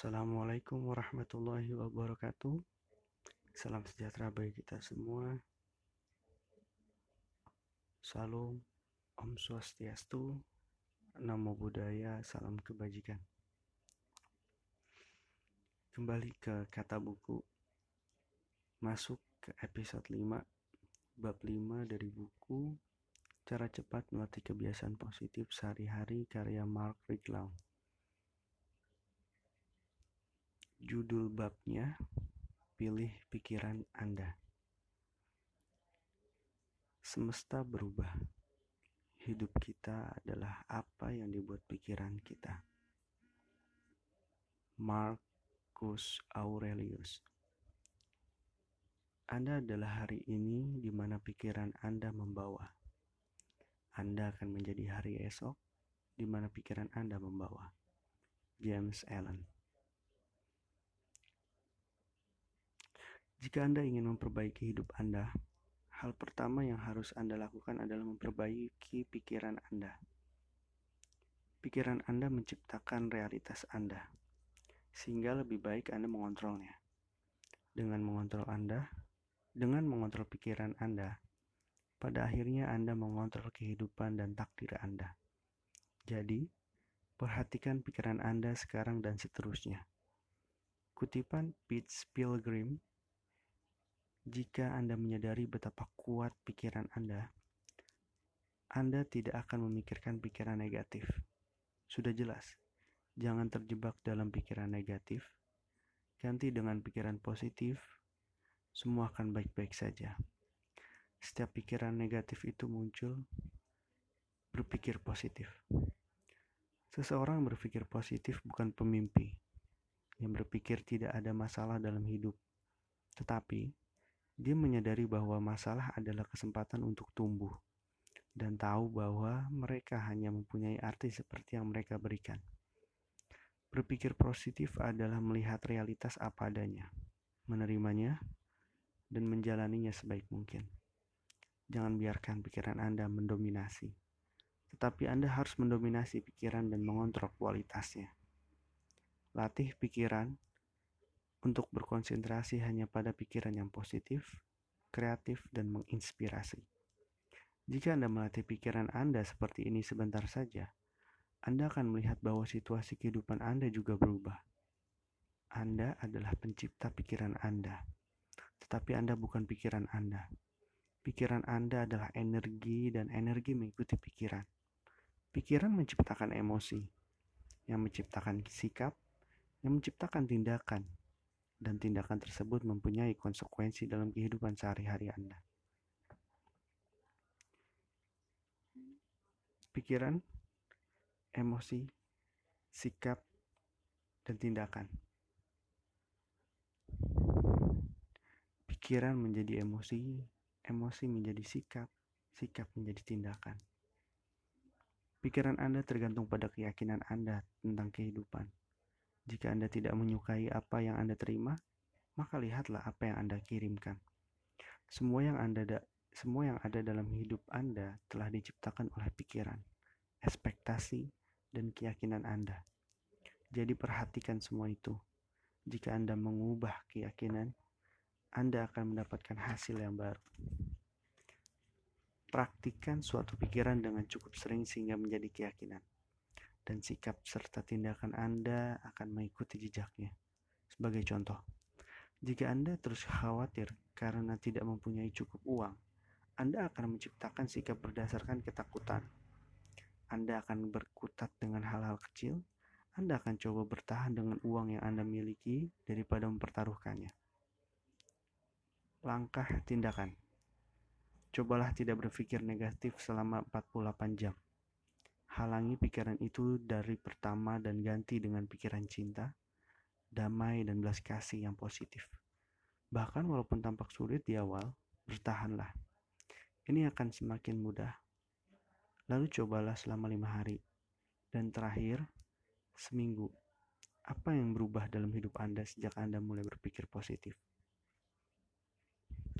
Assalamualaikum warahmatullahi wabarakatuh. Salam sejahtera bagi kita semua. Salam, Om Swastiastu, Namo Buddhaya, salam kebajikan. Kembali ke kata buku. Masuk ke episode 5, bab 5 dari buku Cara Cepat Melatih Kebiasaan Positif Sehari-hari karya Mark Riglau. Judul babnya Pilih Pikiran Anda. Semesta berubah. Hidup kita adalah apa yang dibuat pikiran kita. Marcus Aurelius. Anda adalah hari ini di mana pikiran Anda membawa. Anda akan menjadi hari esok di mana pikiran Anda membawa. James Allen. Jika Anda ingin memperbaiki hidup Anda, hal pertama yang harus Anda lakukan adalah memperbaiki pikiran Anda. Pikiran Anda menciptakan realitas Anda, sehingga lebih baik Anda mengontrolnya. Dengan mengontrol Anda, dengan mengontrol pikiran Anda, pada akhirnya Anda mengontrol kehidupan dan takdir Anda. Jadi, perhatikan pikiran Anda sekarang dan seterusnya. Kutipan Pete Pilgrim jika Anda menyadari betapa kuat pikiran Anda, Anda tidak akan memikirkan pikiran negatif. Sudah jelas, jangan terjebak dalam pikiran negatif. Ganti dengan pikiran positif, semua akan baik-baik saja. Setiap pikiran negatif itu muncul, berpikir positif. Seseorang berpikir positif bukan pemimpi yang berpikir tidak ada masalah dalam hidup, tetapi dia menyadari bahwa masalah adalah kesempatan untuk tumbuh dan tahu bahwa mereka hanya mempunyai arti seperti yang mereka berikan. Berpikir positif adalah melihat realitas apa adanya, menerimanya, dan menjalaninya sebaik mungkin. Jangan biarkan pikiran Anda mendominasi, tetapi Anda harus mendominasi pikiran dan mengontrol kualitasnya. Latih pikiran untuk berkonsentrasi hanya pada pikiran yang positif, kreatif, dan menginspirasi. Jika Anda melatih pikiran Anda seperti ini sebentar saja, Anda akan melihat bahwa situasi kehidupan Anda juga berubah. Anda adalah pencipta pikiran Anda, tetapi Anda bukan pikiran Anda. Pikiran Anda adalah energi, dan energi mengikuti pikiran. Pikiran menciptakan emosi, yang menciptakan sikap, yang menciptakan tindakan, dan tindakan tersebut mempunyai konsekuensi dalam kehidupan sehari-hari Anda. Pikiran, emosi, sikap, dan tindakan. Pikiran menjadi emosi, emosi menjadi sikap, sikap menjadi tindakan. Pikiran Anda tergantung pada keyakinan Anda tentang kehidupan. Jika Anda tidak menyukai apa yang Anda terima, maka lihatlah apa yang Anda kirimkan. Semua yang Anda da semua yang ada dalam hidup Anda telah diciptakan oleh pikiran, ekspektasi, dan keyakinan Anda. Jadi perhatikan semua itu. Jika Anda mengubah keyakinan, Anda akan mendapatkan hasil yang baru. Praktikan suatu pikiran dengan cukup sering sehingga menjadi keyakinan dan sikap serta tindakan Anda akan mengikuti jejaknya. Sebagai contoh, jika Anda terus khawatir karena tidak mempunyai cukup uang, Anda akan menciptakan sikap berdasarkan ketakutan. Anda akan berkutat dengan hal-hal kecil, Anda akan coba bertahan dengan uang yang Anda miliki daripada mempertaruhkannya. Langkah tindakan Cobalah tidak berpikir negatif selama 48 jam. Halangi pikiran itu dari pertama dan ganti dengan pikiran cinta, damai, dan belas kasih yang positif. Bahkan walaupun tampak sulit di awal, bertahanlah. Ini akan semakin mudah. Lalu cobalah selama lima hari. Dan terakhir, seminggu. Apa yang berubah dalam hidup Anda sejak Anda mulai berpikir positif?